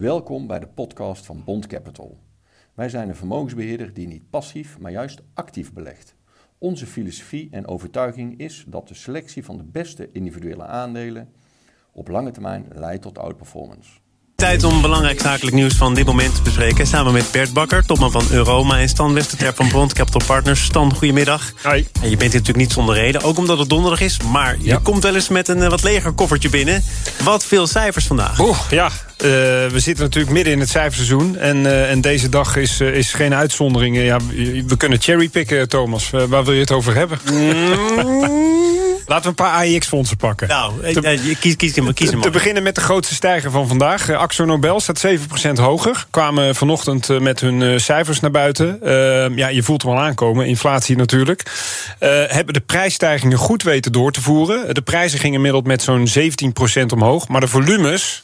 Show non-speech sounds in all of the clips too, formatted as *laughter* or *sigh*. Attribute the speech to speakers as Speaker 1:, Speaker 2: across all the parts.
Speaker 1: Welkom bij de podcast van Bond Capital. Wij zijn een vermogensbeheerder die niet passief, maar juist actief belegt. Onze filosofie en overtuiging is dat de selectie van de beste individuele aandelen op lange termijn leidt tot outperformance.
Speaker 2: Tijd om belangrijk zakelijk nieuws van dit moment te bespreken. Samen met Bert Bakker, topman van Euroma en Stan Westerterp van Bond Capital Partners. Stan, goedemiddag.
Speaker 3: Hoi.
Speaker 2: En je bent hier natuurlijk niet zonder reden, ook omdat het donderdag is. Maar je komt wel eens met een eh, wat leger koffertje binnen. Wat veel cijfers vandaag.
Speaker 3: Oeh, ja, uh, we zitten natuurlijk midden in het cijferseizoen. En, uh, en deze dag is, uh, is geen uitzondering. Ja, we kunnen cherrypicken, Thomas. waar wil je het over hebben? Laten we een paar AIX-fondsen pakken.
Speaker 2: Nou, te, kies, kies, kies, hem, kies hem
Speaker 3: Te beginnen met de grootste stijger van vandaag. Axo Nobel staat 7% hoger. Kwamen vanochtend met hun cijfers naar buiten. ja, je voelt hem al aankomen, inflatie natuurlijk. hebben de prijsstijgingen goed weten door te voeren. De prijzen gingen inmiddels met zo'n 17% omhoog. Maar de volumes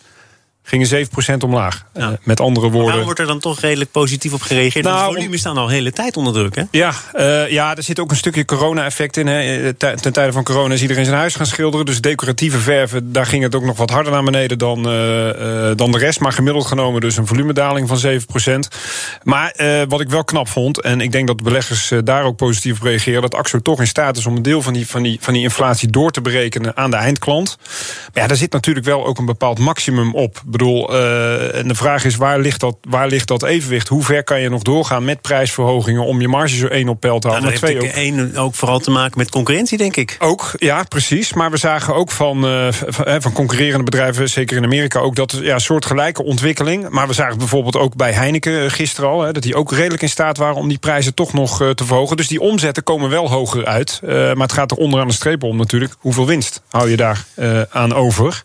Speaker 3: gingen 7% omlaag. Ja. Uh, met andere woorden.
Speaker 2: Waarom wordt er dan toch redelijk positief op gereageerd? Nou, de volumes staan al de hele tijd onder druk, hè?
Speaker 3: Ja, uh, ja er zit ook een stukje corona-effect in. Hè. Ten tijde van corona is iedereen zijn huis gaan schilderen. Dus decoratieve verven, daar ging het ook nog wat harder naar beneden dan, uh, dan de rest. Maar gemiddeld genomen dus een volumedaling van 7%. Maar wat ik wel knap vond, en ik denk dat de beleggers daar ook positief op reageren... dat AXO toch in staat is om een deel van die, van, die, van die inflatie door te berekenen aan de eindklant. Maar ja, daar zit natuurlijk wel ook een bepaald maximum op bedoel, uh, en de vraag is waar ligt, dat, waar ligt dat evenwicht? Hoe ver kan je nog doorgaan met prijsverhogingen om je marge zo één op peil te houden?
Speaker 2: Nou, dat heeft één ook vooral te maken met concurrentie, denk ik.
Speaker 3: Ook, ja, precies. Maar we zagen ook van, uh, van, van, concurrerende bedrijven, zeker in Amerika, ook dat ja, soortgelijke ontwikkeling. Maar we zagen bijvoorbeeld ook bij Heineken gisteren al, hè, dat die ook redelijk in staat waren om die prijzen toch nog te verhogen. Dus die omzetten komen wel hoger uit. maar het gaat er onderaan de streep om natuurlijk. Hoeveel winst hou je daar aan over?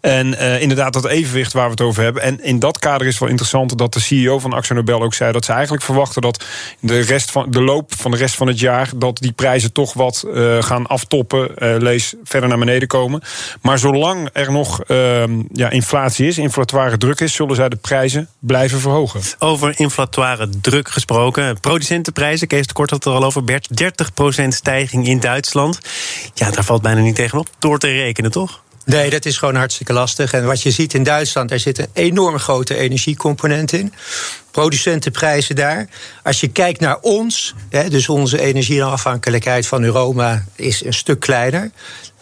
Speaker 3: En inderdaad, dat evenwicht waar we het over hebben. En in dat kader is wel interessant dat de CEO van Axo Nobel ook zei dat ze eigenlijk verwachten dat de, rest van, de loop van de rest van het jaar dat die prijzen toch wat uh, gaan aftoppen, uh, lees verder naar beneden komen. Maar zolang er nog uh, ja, inflatie is, inflatoire druk is, zullen zij de prijzen blijven verhogen.
Speaker 2: Over inflatoire druk gesproken, producentenprijzen, Kees de Kort had het er al over, Bert, 30% stijging in Duitsland. Ja, daar valt bijna niet tegenop door te rekenen, toch?
Speaker 4: Nee, dat is gewoon hartstikke lastig. En wat je ziet in Duitsland, daar zit een enorme grote energiecomponent in. Producentenprijzen daar. Als je kijkt naar ons, hè, dus onze energieafhankelijkheid van Europa is een stuk kleiner.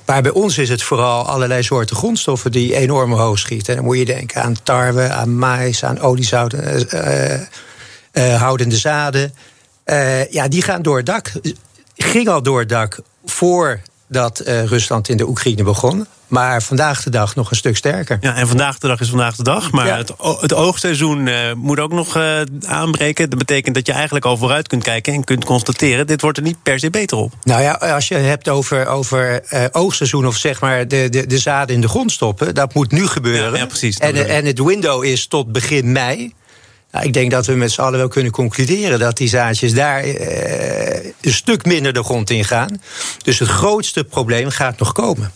Speaker 4: Maar bij ons is het vooral allerlei soorten grondstoffen die enorm hoog schieten. En dan moet je denken aan tarwe, aan mais, aan oliezouten, uh, uh, houdende zaden. Uh, ja, die gaan door het dak. Ging al door het dak voordat Rusland in de Oekraïne begon. Maar vandaag de dag nog een stuk sterker.
Speaker 2: Ja, en vandaag de dag is vandaag de dag. Maar ja. het, het oogseizoen uh, moet ook nog uh, aanbreken. Dat betekent dat je eigenlijk al vooruit kunt kijken en kunt constateren: dit wordt er niet per se beter op.
Speaker 4: Nou ja, als je het hebt over, over uh, oogseizoen of zeg maar de, de, de zaden in de grond stoppen, dat moet nu gebeuren.
Speaker 2: Ja, ja precies.
Speaker 4: En, en het window is tot begin mei. Nou, ik denk dat we met z'n allen wel kunnen concluderen dat die zaadjes daar uh, een stuk minder de grond in gaan. Dus het grootste probleem gaat nog komen.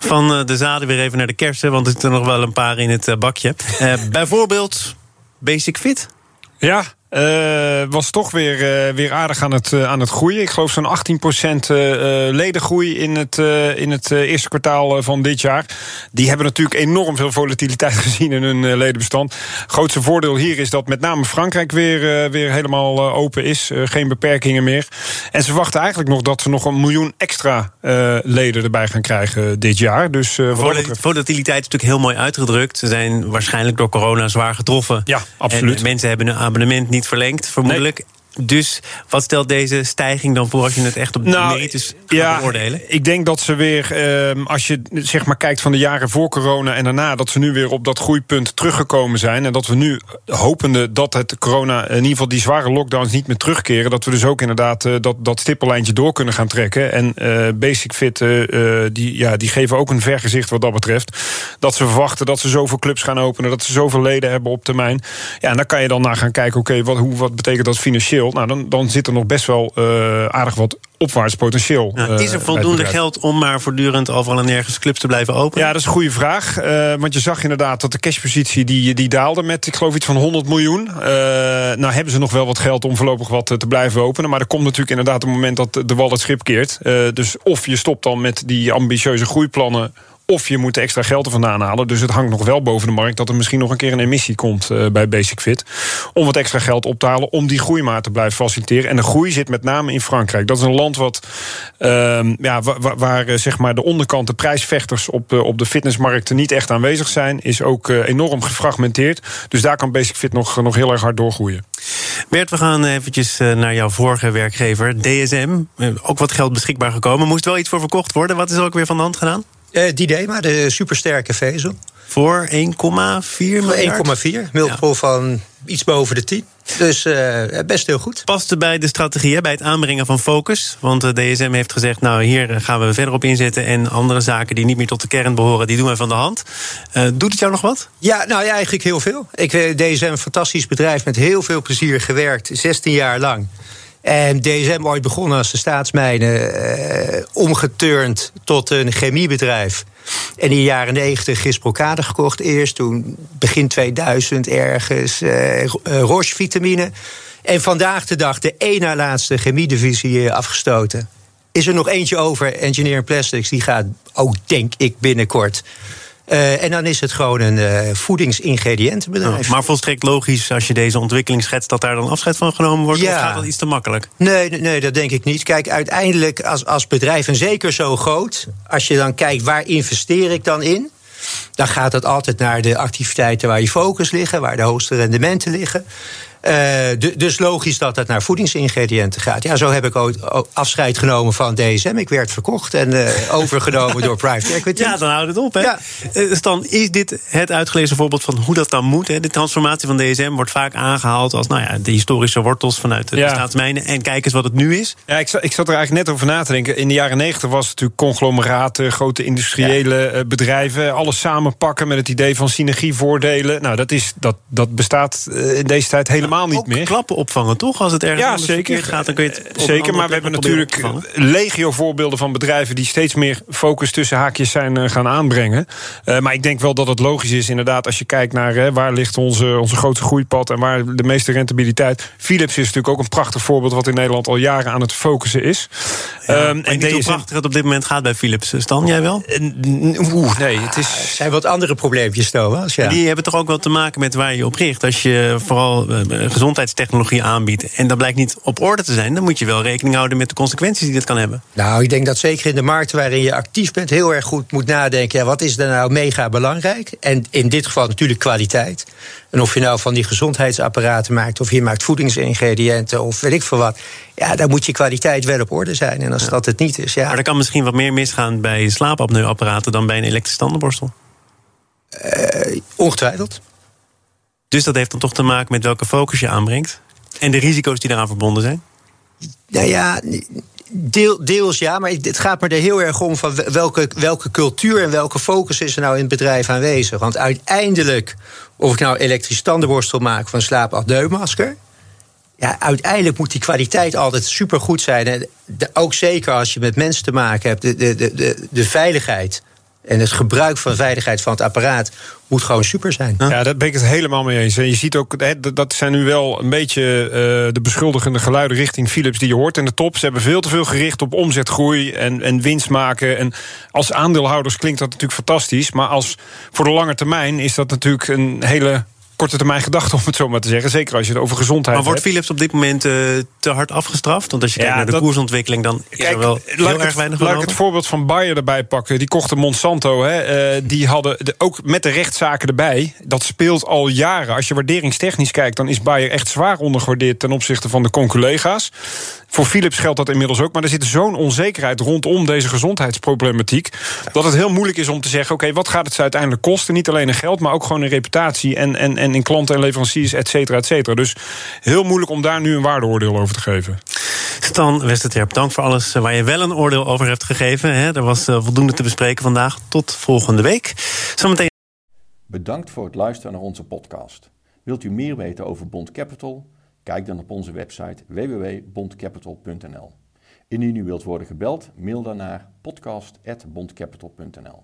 Speaker 2: Van de zaden weer even naar de kersen, want er zitten nog wel een paar in het bakje. Uh, bijvoorbeeld Basic Fit.
Speaker 3: Ja, was toch weer, uh, weer aardig aan het, uh, aan het groeien. Ik geloof zo'n 18% ledengroei in het, in het eerste kwartaal van dit jaar. Die hebben natuurlijk enorm veel volatiliteit *laughs* gezien in hun ledenbestand. Grootste voordeel hier is dat met name Frankrijk weer, weer helemaal open is. geen beperkingen meer. En ze wachten eigenlijk nog dat ze nog een miljoen extra leden erbij gaan krijgen dit jaar. Dus,
Speaker 2: volatiliteit is natuurlijk heel mooi uitgedrukt. Ze zijn waarschijnlijk door corona zwaar getroffen.
Speaker 3: Ja, absoluut.
Speaker 2: En mensen hebben een abonnement niet verlengd, vermoedelijk. Dus wat stelt deze stijging dan voor als je het echt op de nou, merites gaat
Speaker 3: ja,
Speaker 2: beoordelen?
Speaker 3: Ik denk dat ze weer, eh, als je zeg maar kijkt van de jaren voor corona en daarna, dat ze nu weer op dat groeipunt teruggekomen zijn. En dat we nu hopende dat het corona, in ieder geval die zware lockdowns niet meer terugkeren. Dat we dus ook inderdaad uh, dat, dat stippellijntje door kunnen gaan trekken. En uh, Basic Fit, die, ja, die geven ook een vergezicht wat dat betreft. Dat ze verwachten dat ze zoveel clubs gaan openen, dat ze zoveel leden hebben op termijn. Ja, en daar kan je dan naar gaan kijken, oké, okay, wat, hoe, wat betekent dat financieel? Nou, dan, dan zit er nog best wel uh, aardig wat opwaarts potentieel.
Speaker 2: Is er voldoende geld om maar voortdurend overal en nergens clubs te blijven openen?
Speaker 3: Ja, dat is een goede vraag. Uh, want je zag inderdaad dat de cashpositie die, die daalde met, ik geloof, iets van 100 miljoen. Uh, nou hebben ze nog wel wat geld om voorlopig wat te blijven openen. Maar er komt natuurlijk inderdaad een moment dat de wal het schip keert. Uh, dus of je stopt dan met die ambitieuze groeiplannen Of je moet extra geld er vandaan halen. Dus het hangt nog wel boven de markt dat er misschien nog een keer een emissie komt uh, bij Basic Fit. Om wat extra geld op te halen om die groei te blijven faciliteren. En de groei zit met name in Frankrijk. Dat is een land wat, uh, ja, waar, uh, zeg maar de onderkant, de prijsvechters op, op de fitnessmarkten niet echt aanwezig zijn. Is ook enorm gefragmenteerd. Dus daar kan Basic Fit nog, nog heel erg hard doorgroeien.
Speaker 2: Bert, we gaan eventjes naar jouw vorige werkgever, DSM. Ook wat geld beschikbaar gekomen. Moest wel iets voor verkocht worden. Wat is er ook weer van de hand gedaan?
Speaker 4: Uh, Didema, de supersterke vezel.
Speaker 2: Voor 1,4 miljard?
Speaker 4: 1,4. Multiple ja. van iets boven de 10. Dus uh, best heel goed.
Speaker 2: Paste bij de strategie, bij het aanbrengen van focus. Want de DSM heeft gezegd, nou hier gaan we verder op inzetten... en andere zaken die niet meer tot de kern behoren, die doen we van de hand. Uh, doet het jou nog wat?
Speaker 4: Ja, nou ja, eigenlijk heel veel. Ik, DSM, een fantastisch bedrijf, met heel veel plezier gewerkt. 16 jaar lang. En DSM ooit begonnen als de staatsmijnen, eh, omgeturnd tot een chemiebedrijf. En in de jaren 90 Gisprocade gekocht eerst. Toen begin 2000 ergens uh, Roche vitamine. En vandaag de dag de één na laatste chemiedivisie afgestoten. Is er nog eentje over, Engineering Plastics. Die gaat ook, denk ik, binnenkort uh, en dan is het gewoon een uh, voedingsingrediëntenbedrijf.
Speaker 2: Oh, maar volstrekt logisch als je deze ontwikkeling schetst... dat daar dan afscheid van genomen wordt? Ja. Of gaat dat iets te makkelijk?
Speaker 4: Nee, nee, dat denk ik niet. Kijk, uiteindelijk als, als bedrijf, en zeker zo groot... als je dan kijkt, waar investeer ik dan in... dan gaat het altijd naar de activiteiten waar je focus liggen... waar de hoogste rendementen liggen. Uh, dus logisch dat het naar voedingsingrediënten gaat. Ja, zo heb ik ooit afscheid genomen van DSM. Ik werd verkocht en uh, *laughs* overgenomen door private equity.
Speaker 2: Ja, dan houdt het op. Hè? Ja. Uh, Stan, is dit het uitgelezen voorbeeld van hoe dat dan moet? Hè? De transformatie van DSM wordt vaak aangehaald als nou ja, de historische wortels vanuit de ja. staatsmijnen. En kijk eens wat het nu is.
Speaker 3: Ja, ik, ik zat er eigenlijk net over na te denken. In de jaren negentig was het natuurlijk conglomeraten, grote industriële ja. bedrijven. Alles samenpakken met het idee van synergievoordelen. Nou, dat, is, dat, dat bestaat in deze tijd helemaal helemaal niet
Speaker 2: meer. klappen opvangen, toch? Als het ergens ja, zeker. gaat, dan kun je het
Speaker 3: Zeker, maar we hebben natuurlijk legio voorbeelden van bedrijven... die steeds meer focus tussen haakjes zijn uh, gaan aanbrengen. Uh, maar ik denk wel dat het logisch is, inderdaad... als je kijkt naar uh, waar ligt onze, onze grote groeipad... en waar de meeste rentabiliteit... Philips is natuurlijk ook een prachtig voorbeeld... wat in Nederland al jaren aan het focussen is.
Speaker 2: Ja, um, en hoe prachtig het op dit moment gaat bij Philips. Stan, jij wel?
Speaker 4: Oeh, nee, het is... Er zijn wat andere probleempjes, Thomas. Ja.
Speaker 2: Die hebben toch ook wel te maken met waar je op richt. Als je vooral gezondheidstechnologie aanbiedt en dat blijkt niet op orde te zijn, dan moet je wel rekening houden met de consequenties die dit kan hebben.
Speaker 4: Nou, ik denk dat zeker in de markten waarin je actief bent, heel erg goed moet nadenken: ja, wat is er nou mega belangrijk? En in dit geval natuurlijk kwaliteit. En of je nou van die gezondheidsapparaten maakt, of je maakt voedingsingrediënten of weet ik veel wat. Ja, daar moet je kwaliteit wel op orde zijn. En als ja. dat het niet is, ja.
Speaker 2: Maar er kan misschien wat meer misgaan bij slaapapneuapparaten dan bij een elektrische tandenborstel.
Speaker 4: Uh, ongetwijfeld.
Speaker 2: Dus dat heeft dan toch te maken met welke focus je aanbrengt. En de risico's die daaraan verbonden zijn?
Speaker 4: Nou ja, deel, deels ja, maar het gaat me er heel erg om van welke, welke cultuur en welke focus is er nou in het bedrijf aanwezig. Want uiteindelijk, of ik nou elektrisch tandenborstel maak van slaapapneummasker. Ja, uiteindelijk moet die kwaliteit altijd supergoed zijn. En ook zeker als je met mensen te maken hebt, de, de, de, de veiligheid en het gebruik van veiligheid van het apparaat moet gewoon super zijn.
Speaker 3: Ja, daar ben ik het helemaal mee eens. En je ziet ook, dat zijn nu wel een beetje uh, de beschuldigende geluiden richting Philips die je hoort in de top. Ze hebben veel te veel gericht op omzetgroei en, en winst maken. En als aandeelhouders klinkt dat natuurlijk fantastisch. Maar als voor de lange termijn is dat natuurlijk een hele korte termijn gedachte, om het zo maar te zeggen. Zeker als je het over gezondheid
Speaker 2: Maar wordt Philips op dit moment uh, te hard afgestraft? Want als je kijkt naar de koersontwikkeling, dan is er wel heel erg weinig
Speaker 3: Laat ik het voorbeeld van Bayer erbij pakken. Die kochten Monsanto. Hè. Uh, die hadden de, ook met de rechtszaken erbij. Dat speelt al jaren. Als je waarderingstechnisch kijkt, dan is Bayer echt zwaar ondergewaardeerd... ten opzichte van de conculega's. Voor Philips geldt dat inmiddels ook. Maar er zit zo'n onzekerheid rondom deze gezondheidsproblematiek... dat het heel moeilijk is om te zeggen... oké, wat gaat het ze uiteindelijk kosten? Niet alleen in geld, maar ook gewoon in reputatie... en, en, en in klanten en leveranciers, et cetera, et cetera. Dus heel moeilijk om daar nu een waardeoordeel over te geven.
Speaker 2: Stan Westerterp, dank voor alles waar je wel een oordeel over hebt gegeven. Er was eh, voldoende te bespreken vandaag. Tot volgende week. Zometeen...
Speaker 1: Bedankt voor het luisteren naar onze podcast. Wilt u meer weten over Bond Capital? Kijk dan op onze website www.bondcapital.nl. Indien u wilt worden gebeld, mail dan naar podcast.bondcapital.nl.